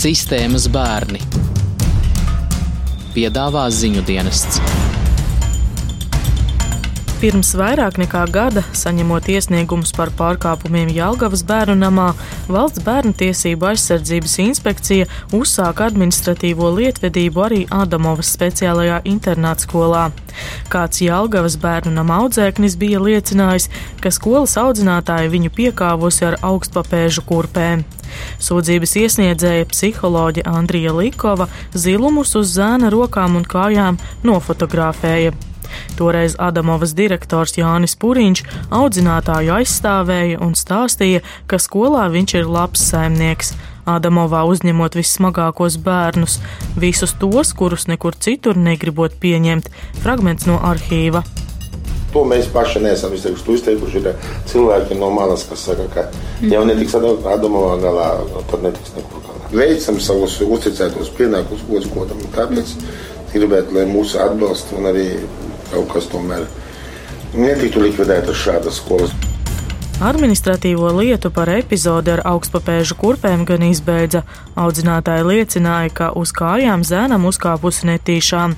Sistēmas bērni piedāvā ziņu dienests. Pirms vairāk nekā gada, saņemot iesniegumus par pārkāpumiem Jālgavas bērnu namā, Valsts bērnu tiesību aizsardzības inspekcija uzsāka administratīvo lietvedību arī Adamovas speciālajā internātskolā. Kāds Jālgavas bērnu nama audzēknis bija liecinājis, ka skolas audzinātāji viņu piekāvusi ar augstpapēžu kurpēm. Sūdzības iesniedzēja psiholoģe Andrija Likova zilumus uz zēna rokām un kājām nofotografēja. Toreiz Adamovas direktors Jānis Puriņš audzinātāju aizstāvēja un stāstīja, ka skolā viņš ir labs saimnieks. Adamovā uzņemot vissmagākos bērnus, visus tos, kurus nekur citur negribot pieņemt. Fragments no arhīva. To mēs paši neesam izteikuši. To izteikuši ir cilvēki no malas, kas saka, ka jau netiks Adamovā galā, tad netiks nekur galā. Veicam savus uzticētos pienākumus godam, tāpēc gribētu, lai mūsu atbalsta un arī kaut kas tomēr netiktu likvidētas šādas skolas. Administratīvo lietu par epizodi ar augstpapēžu kurpēm gan izbeidza. Audzinātāji liecināja, ka uz kājām zēnam uzkāpusi netīšām.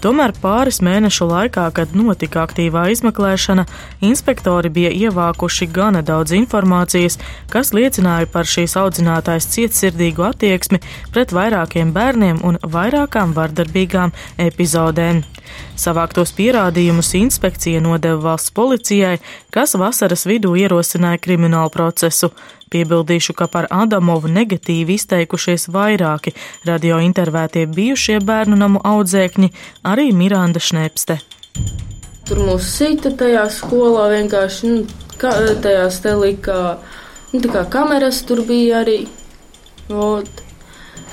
Tomēr pāris mēnešu laikā, kad notika aktīvā izmeklēšana, inspektori bija ievākuši gana daudz informācijas, kas liecināja par šīs audzinātājas cietsirdīgu attieksmi pret vairākiem bērniem un vairākām vardarbīgām epizodēm. Savāktos pierādījumus inspekcija nodeva valsts policijai, kas vasaras vidū ierosināja kriminālu procesu. Piebildīšu, ka par Adamovu negatīvi izteikušies vairāki radio intervētie bijušie bērnu namu audzēkņi, arī Miranda Šnepste. Tur mūs sita tajā skolā vienkārši, nu, kā, tajās te lika, nu, tā kā kameras tur bija arī. Ot.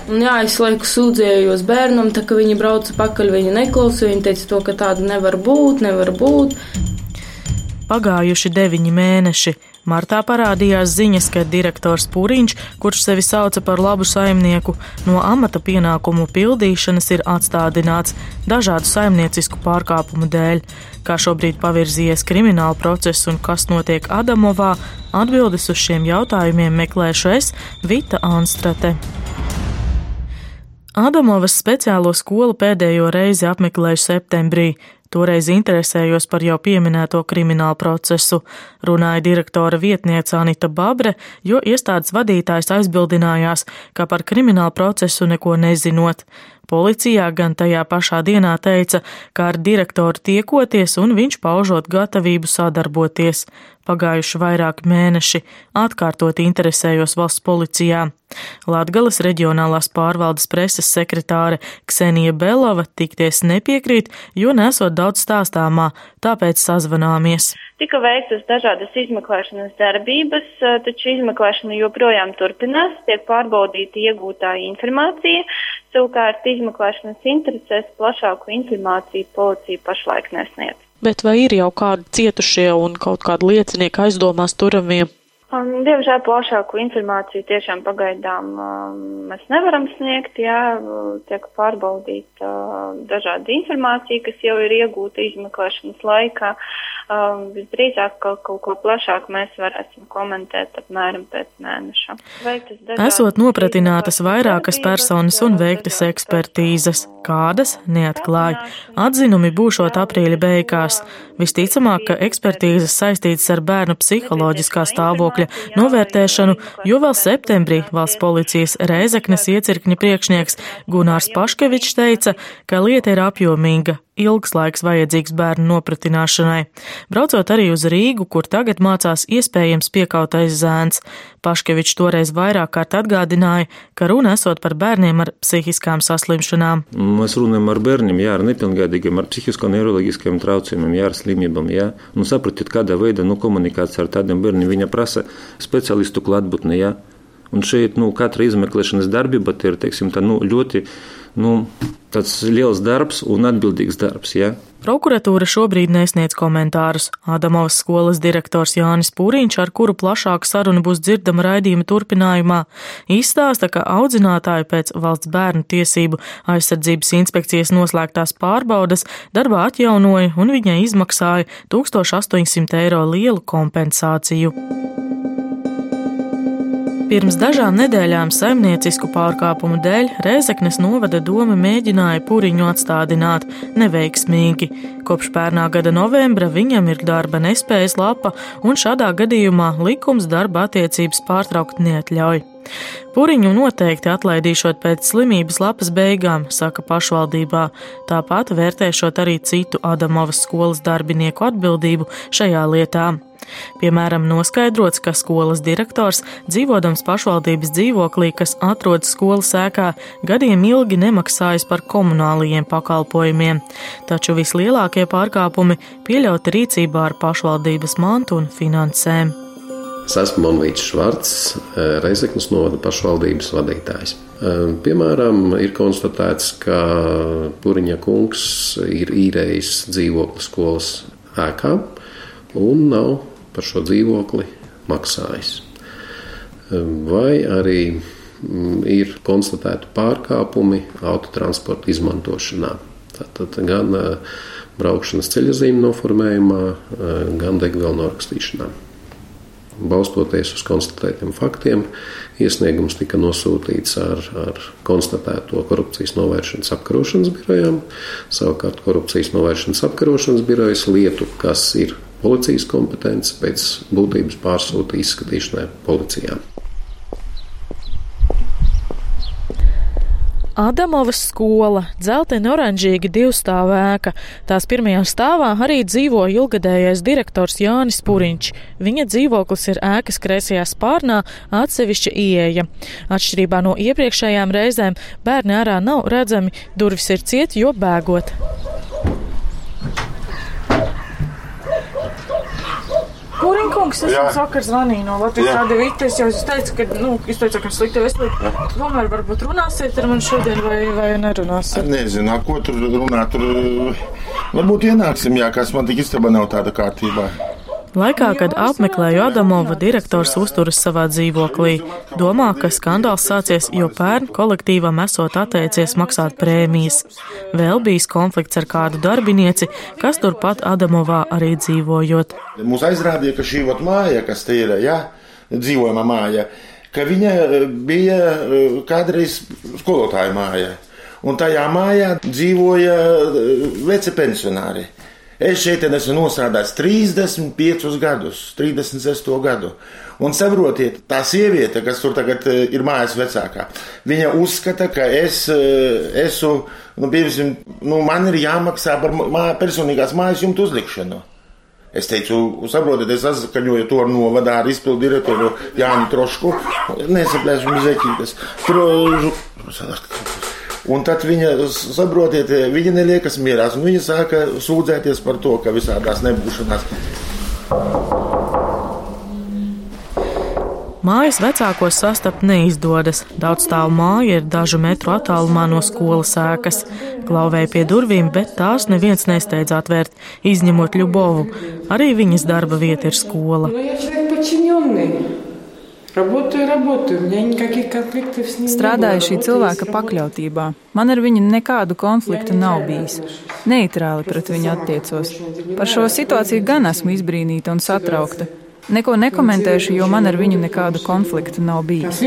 Un jā, es laiku sūdzējos bērnam, tā ka viņi brauca pakaļ, viņi neklausīja, viņi teica to, ka tāda nevar būt, nevar būt. Pagājuši deviņi mēneši. Martā parādījās ziņas, ka direktors Pūriņš, kurš sevi sauca par labu saimnieku, no amata pienākumu pildīšanas ir atstādināts dažādu saimniecisku pārkāpumu dēļ. Kā šobrīd pavirzījies krimināla process un kas notiek Adamovā, atbildes uz šiem jautājumiem meklēšu es, Vita Anstrate. Adamovas speciālo skolu pēdējo reizi apmeklēju septembrī. Toreiz interesējos par jau pieminēto kriminālu procesu, runāja direktora vietniece Anita Babre, jo iestādes vadītājs aizbildinājās, ka par kriminālu procesu neko nezinot. Policijā gan tajā pašā dienā teica, ka ar direktoru tiekoties un viņš paužot gatavību sadarboties. Pagājuši vairāki mēneši, atkārtot interesējos valsts policijā. Latgales reģionālās pārvaldes preses sekretāre Ksenija Belova tikties nepiekrīt, jo nesot daudz stāstāmā, tāpēc sazvanāmies. Tika veiktas dažādas izmeklēšanas darbības, taču izmeklēšana joprojām turpinās, tiek pārbaudīta iegūtā informācija. Savukārt izmeklēšanas interesēs plašāku informāciju policija pašlaik nesniedz. Bet vai ir jau kādi cietušie un kaut kādi liecinieki aizdomās turamie? Um, diemžēl plašāku informāciju tiešām pagaidām um, mēs nevaram sniegt, jā, tiek pārbaudīta uh, dažāda informācija, kas jau ir iegūta izmeklēšanas laikā. Um, visdrīzāk kaut, kaut ko plašāk mēs varēsim komentēt apmēram pēc mēneša. Esot nopratinātas vairākas personas un veiktas ekspertīzes, kādas neatklāja. Atzinumi būšot aprīļa beigās. Visticamāk, ka ekspertīzes saistītas ar bērnu psiholoģiskā stāvokļa novērtēšanu, jo vēl septembrī valsts policijas Rēzeknes iecirkņa priekšnieks Gunārs Paškevičs teica, ka lieta ir apjomīga, ilgs laiks vajadzīgs bērnu nopratināšanai. Braucot arī uz Rīgu, kur tagad mācās iespējams piekautais zēns, Paškevičs toreiz vairāk kārt atgādināja, ka runa esot par bērniem ar psihiskām saslimšanām. Mēs runājam ar bērniem, jā, ar nepilngadīgiem, ar psihisko neiroloģiskiem traucējumiem, jā, ar slimībām, jā. Nu, sapratiet, kādā veidā nu, komunikācija ar tādiem bērniem viņa prasa speciālistu klātbūtni, jā. Un šeit nu, katra izmeklēšanas darbība ir teiksim, tā, nu, ļoti nu, liels darbs un atbildīgs darbs. Ja? Prokuratūra šobrīd nesniedz komentārus. Adamovas skolas direktors Jānis Pūriņš, ar kuru plašāka saruna būs dzirdama raidījuma turpinājumā, izstāsta, ka audzinātāji pēc valsts bērnu tiesību aizsardzības inspekcijas noslēgtās pārbaudas darbā atjaunoja un viņai izmaksāja 1800 eiro lielu kompensāciju. Pirms dažām nedēļām saimniecisku pārkāpumu dēļ Rēzeknes novada doma mēģināja puriņu atstādināt neveiksmīgi. Kopš pērnā gada novembra viņam ir darba nespējas lapa, un šādā gadījumā likums darba attiecības pārtraukt neatļauj. Puriņu noteikti atlaidīšot pēc slimības lapas beigām, saka pašvaldībā, tāpat vērtēšot arī citu Adamovas skolas darbinieku atbildību šajā lietā. Piemēram, noskaidrots, ka skolas direktors, dzīvodams pašvaldības dzīvoklī, kas atrodas skolas ēkā, gadiem ilgi nemaksājas par komunālajiem pakalpojumiem, taču vislielākie pārkāpumi pieļauti rīcībā ar pašvaldības mantu un finansēm. Es esmu Monvīts Švarts, Reizeknas novada pašvaldības vadītājs. Piemēram, ir konstatēts, ka Puriņa kungs ir īrējis dzīvokli skolas ēkā un nav par šo dzīvokli maksājis. Vai arī mm, ir konstatēti pārkāpumi autotransporta izmantošanā. Tātad gan braukšanas ceļojumu noformējumā, gan degvielu norakstīšanā. Balstoties uz konstatētiem faktiem, iesniegums tika nosūtīts ar, ar konstatēto korupcijas novēršanas apkarošanas birojām. Savukārt korupcijas novēršanas apkarošanas birojas lietu, kas ir policijas kompetence pēc būtības pārsūta izskatīšanai policijām. Adamovas skola, dzeltena oranžīga divstāvā ēka. Tās pirmajā stāvā arī dzīvo ilgadējais direktors Jānis Puriņš. Viņa dzīvoklis ir ēkas kreisajā spārnā, atsevišķa ieeja. Atšķirībā no iepriekšējām reizēm bērni ārā nav redzami, durvis ir ciet, jo bēgot. Pūriņkungs, es jums vakar zvanīju no Latvijas Rādio Vitas, jau es teicu, ka, nu, jūs teicāt, ka slikta veselība. Tomēr varbūt runāsiet ar mani šodien vai, vai nerunāsiet? Nezinu, ko tur runāt, tur varbūt ienāksim, jā, kas man tik istabā nav tāda kārtībā. Laikā, kad apmeklēju Adamovu, direktors uzturas savā dzīvoklī. Domā, ka skandāls sācies, jo pērn kolektīvam esot atteicies maksāt prēmijas. Vēl bijis konflikts ar kādu darbinieci, kas turpat Adamovā arī dzīvojot. Mums aizrādīja, ka šī vat māja, kas te ir, ja, dzīvojama māja, ka viņa eh, bija eh, kādreiz skolotāja māja. Un tajā mājā dzīvoja eh, veci pensionāri. Es šeit esmu nostrādājis 35 gadus, 36 gadu. Un saprotiet, tā sieviete, kas tur tagad eh, ir mājas vecākā, viņa uzskata, ka es eh, esmu, nu, piemēram, nu, man ir jāmaksā par mā, personīgās mājas jumtu uzlikšanu. Es teicu, saprotiet, es saskaņoju to ar novadā ar izpildu direktoru Jāni Trošku. Nesaplēšu mizekītes. Tur, Un tad viņa, saprotiet, eh, viņa neliekas mierā. Viņa sāka sūdzēties par to, ka visādās nebūšanās. Mājas vecākos sastapt neizdodas. Daudz stāvu māja ir dažu metru attālumā no skolas ēkas. Klauvēja pie durvīm, bet tās neviens nesteidz atvērt, izņemot Ļubovu. Arī viņas darba vieta ir skola. Nu, no, Strādāju šī cilvēka pakļautībā. Man ar viņu nekādu konfliktu nav bijis. Neitrāli pret viņu attiecos. Par šo situāciju gan esmu izbrīnīta un satraukta. Neko nekomentēšu, jo man ar viņu nekādu konfliktu nav bijis.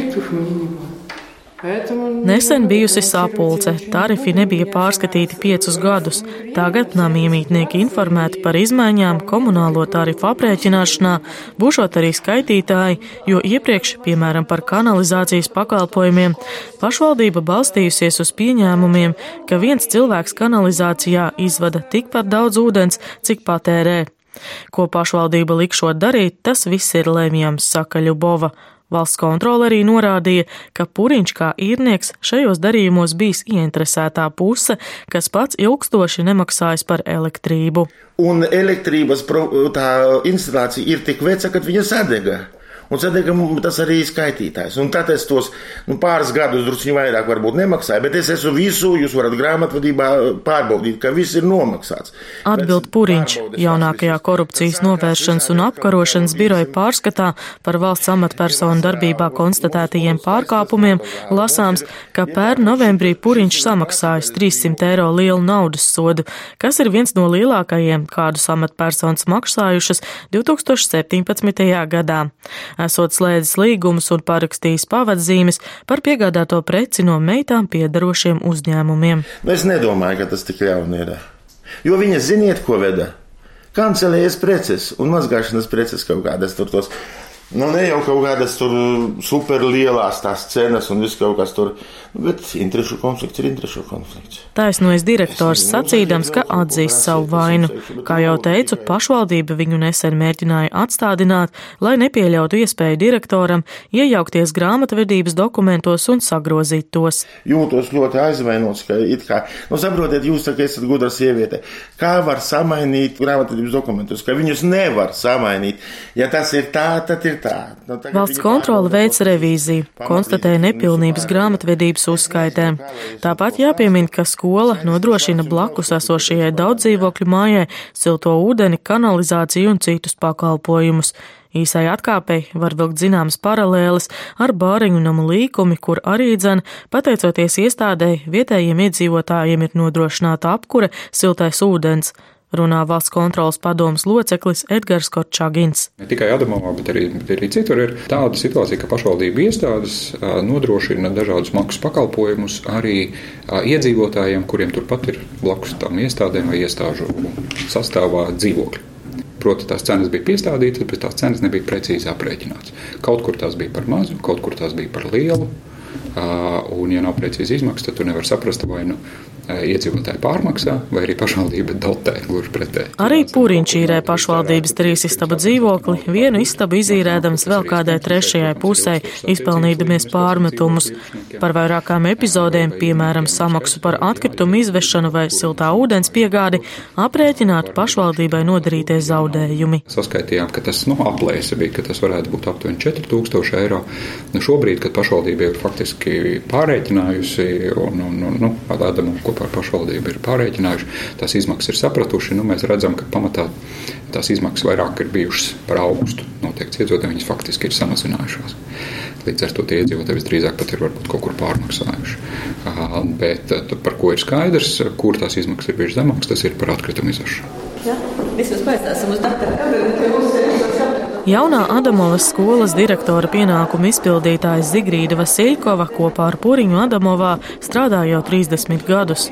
Nesen bijusi sapulce, tarifi nebija pārskatīti piecus gadus. Tagad namiemītnieki informēti par izmaiņām komunālo tarifu aprēķināšanā, būšot arī skaitītāji, jo iepriekš, piemēram, par kanalizācijas pakalpojumiem, pašvaldība balstījusies uz pieņēmumiem, ka viens cilvēks kanalizācijā izvada tikpat daudz ūdens, cik patērē. Ko pašvaldība likšot darīt, tas viss ir lemjams, saka Ļubova. Valsts kontrole arī norādīja, ka Puriņš kā īrnieks šajos darījumos bijis ieinteresētā puse, kas pats ilgstoši nemaksājis par elektrību. Un elektrības instalācija ir tik veca, ka viņa sadega. Un tad, tas arī ir skaitītājs. Un tad es tos nu, pāris gadus drusku vairāk varbūt nemaksāju, bet es esmu visu, jūs varat grāmatvedībā pārbaudīt, ka viss ir nomaksāts. Atbild Puriņš jaunākajā korupcijas novēršanas un apkarošanas biroja pārskatā par valsts amatpersonu darbībā konstatētajiem pārkāpumiem lasāms, ka pērn novembrī Puriņš samaksājis 300 eiro lielu naudas sodu, kas ir viens no lielākajiem, kādus amatpersonas maksājušas 2017. gadā. Esot slēdzis līgumus un parakstījis pavadzīmes par piegādāto preci no meitām piedarošiem uzņēmumiem. Es nedomāju, ka tas tik ļauni ir. Jo viņa ziniet, ko veda? Kancelējas preces un mazgāšanas preces kaut kādas tur tos Nu, ne jau kaut kādas tur superlielās tās cenas un viss kaut kas tur, bet interešu konflikts ir interešu konflikts. Taisnojas direktors sacīdams, ka atzīst savu vainu. Kā jau teicu, pašvaldība viņu nesen mēģināja atstādināt, lai nepieļautu iespēju direktoram iejaukties grāmatvedības dokumentos un sagrozīt tos. Jūtos ļoti aizvainots, ka it kā, nu saprotiet, jūs tā kā esat gudra sieviete, kā var samainīt grāmatvedības dokumentus, ka viņus nevar samainīt. Ja tas ir tā, tad ir. Nu, Valsts kontrole veic revīziju, konstatēja nepilnības grāmatvedības uzskaitēm. Tāpat jāpiemina, ka skola nodrošina blakus esošajai daudzdzīvokļu mājai silto ūdeni, kanalizāciju un citus pakalpojumus. Īsai atkāpei var vilkt zināmas paralēles ar bāriņu namu līkumi, kur arī dzen, pateicoties iestādēji, vietējiem iedzīvotājiem ir nodrošināta apkure, siltais ūdens runā valsts kontrolas padomas loceklis Edgars Korčagins. Ne tikai Adamovā, bet arī, bet arī citur ir tāda situācija, ka pašvaldību iestādes nodrošina dažādus maksas pakalpojumus arī iedzīvotājiem, kuriem turpat ir blakus tām iestādēm vai iestāžu sastāvā dzīvokļi. Proti, tās cenas bija piestādītas, bet tās cenas nebija precīzi aprēķināts. Kaut kur tās bija par mazu, kaut kur tās bija par lielu. Un, ja nav precīzi izmaksas, tad tu nevari saprast, vai nu iedzīvotāji pārmaksā, vai arī pašvaldība dotē gluži pretēji. Arī Pūriņš īrē pašvaldības trīs istabu dzīvokli, vienu istabu izīrēdams vēl kādai trešajai pusē, izpelnīdamies pārmetumus par vairākām epizodēm, piemēram, samaksu par atkritumu izvešanu vai siltā ūdens piegādi, aprēķināt pašvaldībai nodarītie zaudējumi. Saskaitījām, ka tas nu, aplēse bija, ka tas varētu būt aptuveni 4000 eiro. Nu, šobrīd, kad pašvaldība ir faktiski pārreķinājusi un, un, un nu, Adamu kopā ar pašvaldību ir pārreķinājuši, tās izmaksas ir sapratuši. Nu, mēs redzam, ka pamatā tās izmaksas vairāk ir bijušas par augstu. Noteikti iedzīvotāji viņas faktiski ir samazinājušās. Līdz ar to tie iedzīvotāji visdrīzāk pat ir varbūt kaut kur pārmaksājuši. Bet par ko ir skaidrs, kur tās izmaksas ir bijušas zemākas, tas ir par atkritumu izvešanu. Ja, vismaz pēc tam uz datoru. Jaunā Adamovas skolas direktora pienākumu izpildītājs Zigrīda Vasiļkova kopā ar Puriņu Adamovā strādā jau 30 gadus.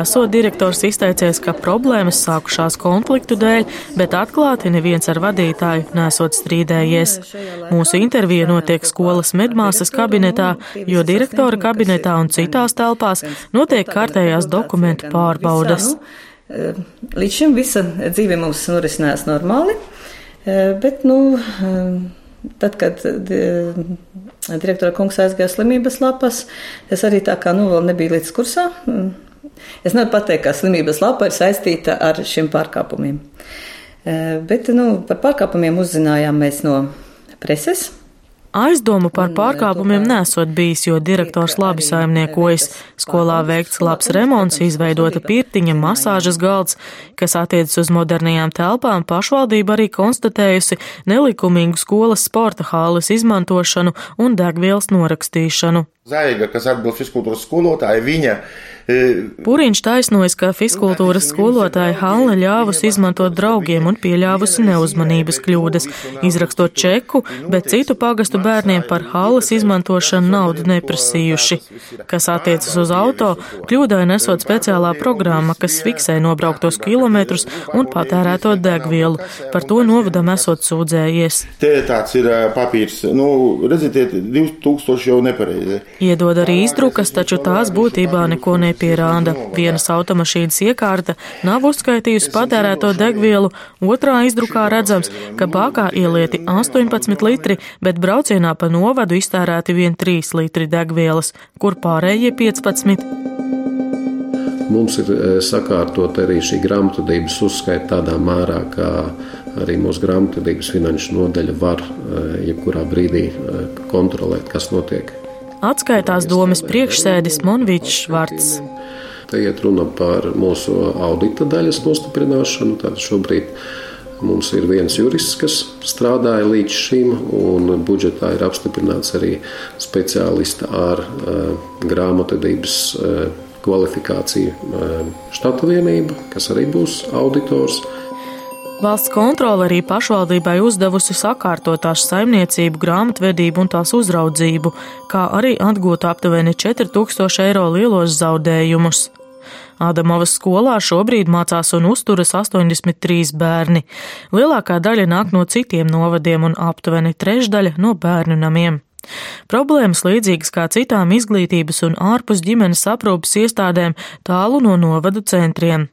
Esot direktors izteicies, ka problēmas sākušās konfliktu dēļ, bet atklāti neviens ar vadītāju nesot strīdējies. Mūsu intervija notiek skolas medmāsas kabinetā, jo direktora kabinetā un citās telpās notiek kārtējās dokumentu pārbaudas. Līdz šim visa dzīve mums norisinājās normāli. Eh, bet, nu, eh, tad, kad eh, direktora kungs aizgāja slimības lapas, es arī tā kā, nu, vēl nebiju līdz kursā. Mm, es nevaru pateikt, ka slimības lapa ir saistīta ar šiem pārkāpumiem. Bet, nu, par pārkāpumiem uzzinājām mēs no preses. Aizdomu par pārkāpumiem nesot bijis, jo direktors labi saimniekojas. Skolā veikts labs remonts, izveidota pirtiņa, masāžas galds, kas attiecas uz modernajām telpām. Pašvaldība arī konstatējusi nelikumīgu skolas sporta hāles izmantošanu un degvielas norakstīšanu. Zaiga, kas atbild fizkultūras skolotāja, viņa Pūriņš taisnojas, ka fiskultūras skolotāja Halne ļāvusi izmantot draugiem un pieļāvusi neuzmanības kļūdas, izrakstot čeku, bet citu pagastu bērniem par halas izmantošanu naudu neprasījuši. Kas attiecas uz auto, kļūdai nesot speciālā programma, kas fiksē nobrauktos kilometrus un patērēto degvielu. Par to novadam esot sūdzējies. Te tāds ir papīrs, nu, redziet, 2000 jau nepareizi. Iedod arī izdrukas, taču tās būtībā neko nepierāda. Vienas automašīnas iekārta nav uzskaitījusi patērēto degvielu, otrā izdrukā redzams, ka bākā ielieti 18 litri, bet braucienā pa novadu iztērēti vien 3 litri degvielas, kur pārējie 15. Mums ir e, sakārtot arī šī grāmatvedības uzskaita tādā mērā, ka arī mūsu grāmatvedības finanšu nodeļa var e, jebkurā brīdī e, kontrolēt, kas notiek atskaitās domas priekšsēdis Monvīčs Švarts. Te iet runa par mūsu audita daļas nostiprināšanu. Tātad šobrīd mums ir viens jurists, kas strādāja līdz šim, un budžetā ir apstiprināts arī speciālista ar uh, grāmatvedības uh, kvalifikāciju uh, štata vienību, kas arī būs auditors. Valsts kontrole arī pašvaldībai uzdevusi sakārtotās saimniecību, grāmatvedību un tās uzraudzību, kā arī atgūt aptuveni 4000 eiro lielos zaudējumus. Adamovas skolā šobrīd mācās un uzturas 83 bērni. Lielākā daļa nāk no citiem novadiem un aptuveni trešdaļa no bērnu namiem. Problēmas līdzīgas kā citām izglītības un ārpus ģimenes aprūpas iestādēm tālu no novadu centriem.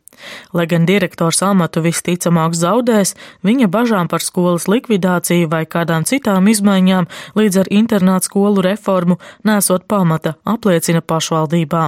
Lai gan direktors amatu visticamāk zaudēs, viņa bažām par skolas likvidāciju vai kādām citām izmaiņām līdz ar internātu skolu reformu nesot pamata, apliecina pašvaldībā.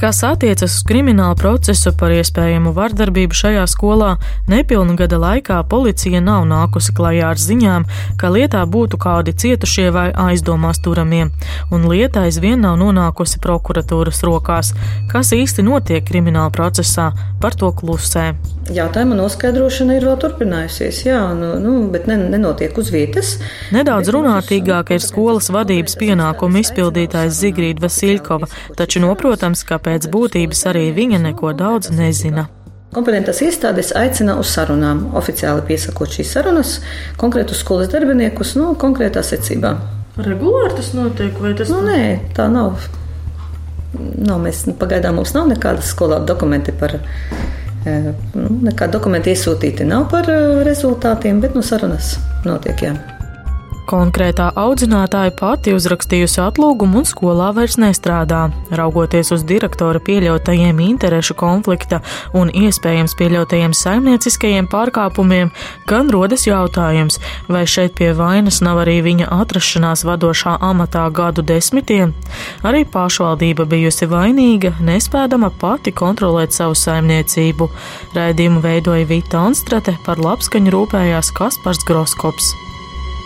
Kas attiecas uz kriminālu procesu par iespējamu vardarbību šajā skolā, nepilna gada laikā policija nav nākusi klajā ar ziņām, ka lietā būtu kādi cietušie vai aizdomās turamie, un lieta aizvien nav nonākusi prokuratūras rokās. Kas īsti notiek krimināla procesā, par to klusē. Jautājuma noskaidrošana ir vēl turpinājusies, jā, nu, nu, bet ne, nenotiek uz vietas. Nedaudz runātīgāk ir skolas vadības pienākumu izpildītājs Zigrīda Vasiļkova, taču noprotams, ka pēc būtības arī viņa neko daudz nezina. Kompetentās iestādes aicina uz sarunām, oficiāli piesakot šīs sarunas, konkrētus skolas darbiniekus, nu, konkrētā secībā. Regulāri tas notiek, vai tas? Nu, nē, tā nav. nav mēs, pagaidām mums nav nekādas skolā dokumenti par Nu, nekāda dokumenta iesūtīti nav par rezultātiem, bet nu, sarunas notiek. Jā. Konkrētā audzinātāja pati uzrakstījusi atlūgumu un skolā vairs nestrādā. Raugoties uz direktora pieļautajiem interešu konflikta un iespējams pieļautajiem saimnieciskajiem pārkāpumiem, gan rodas jautājums, vai šeit pie vainas nav arī viņa atrašanās vadošā amatā gadu desmitiem. Arī pašvaldība bijusi vainīga, nespēdama pati kontrolēt savu saimniecību. Raidījumu veidoja Vita Anstrate, par labskaņu rūpējās Kaspars Groskops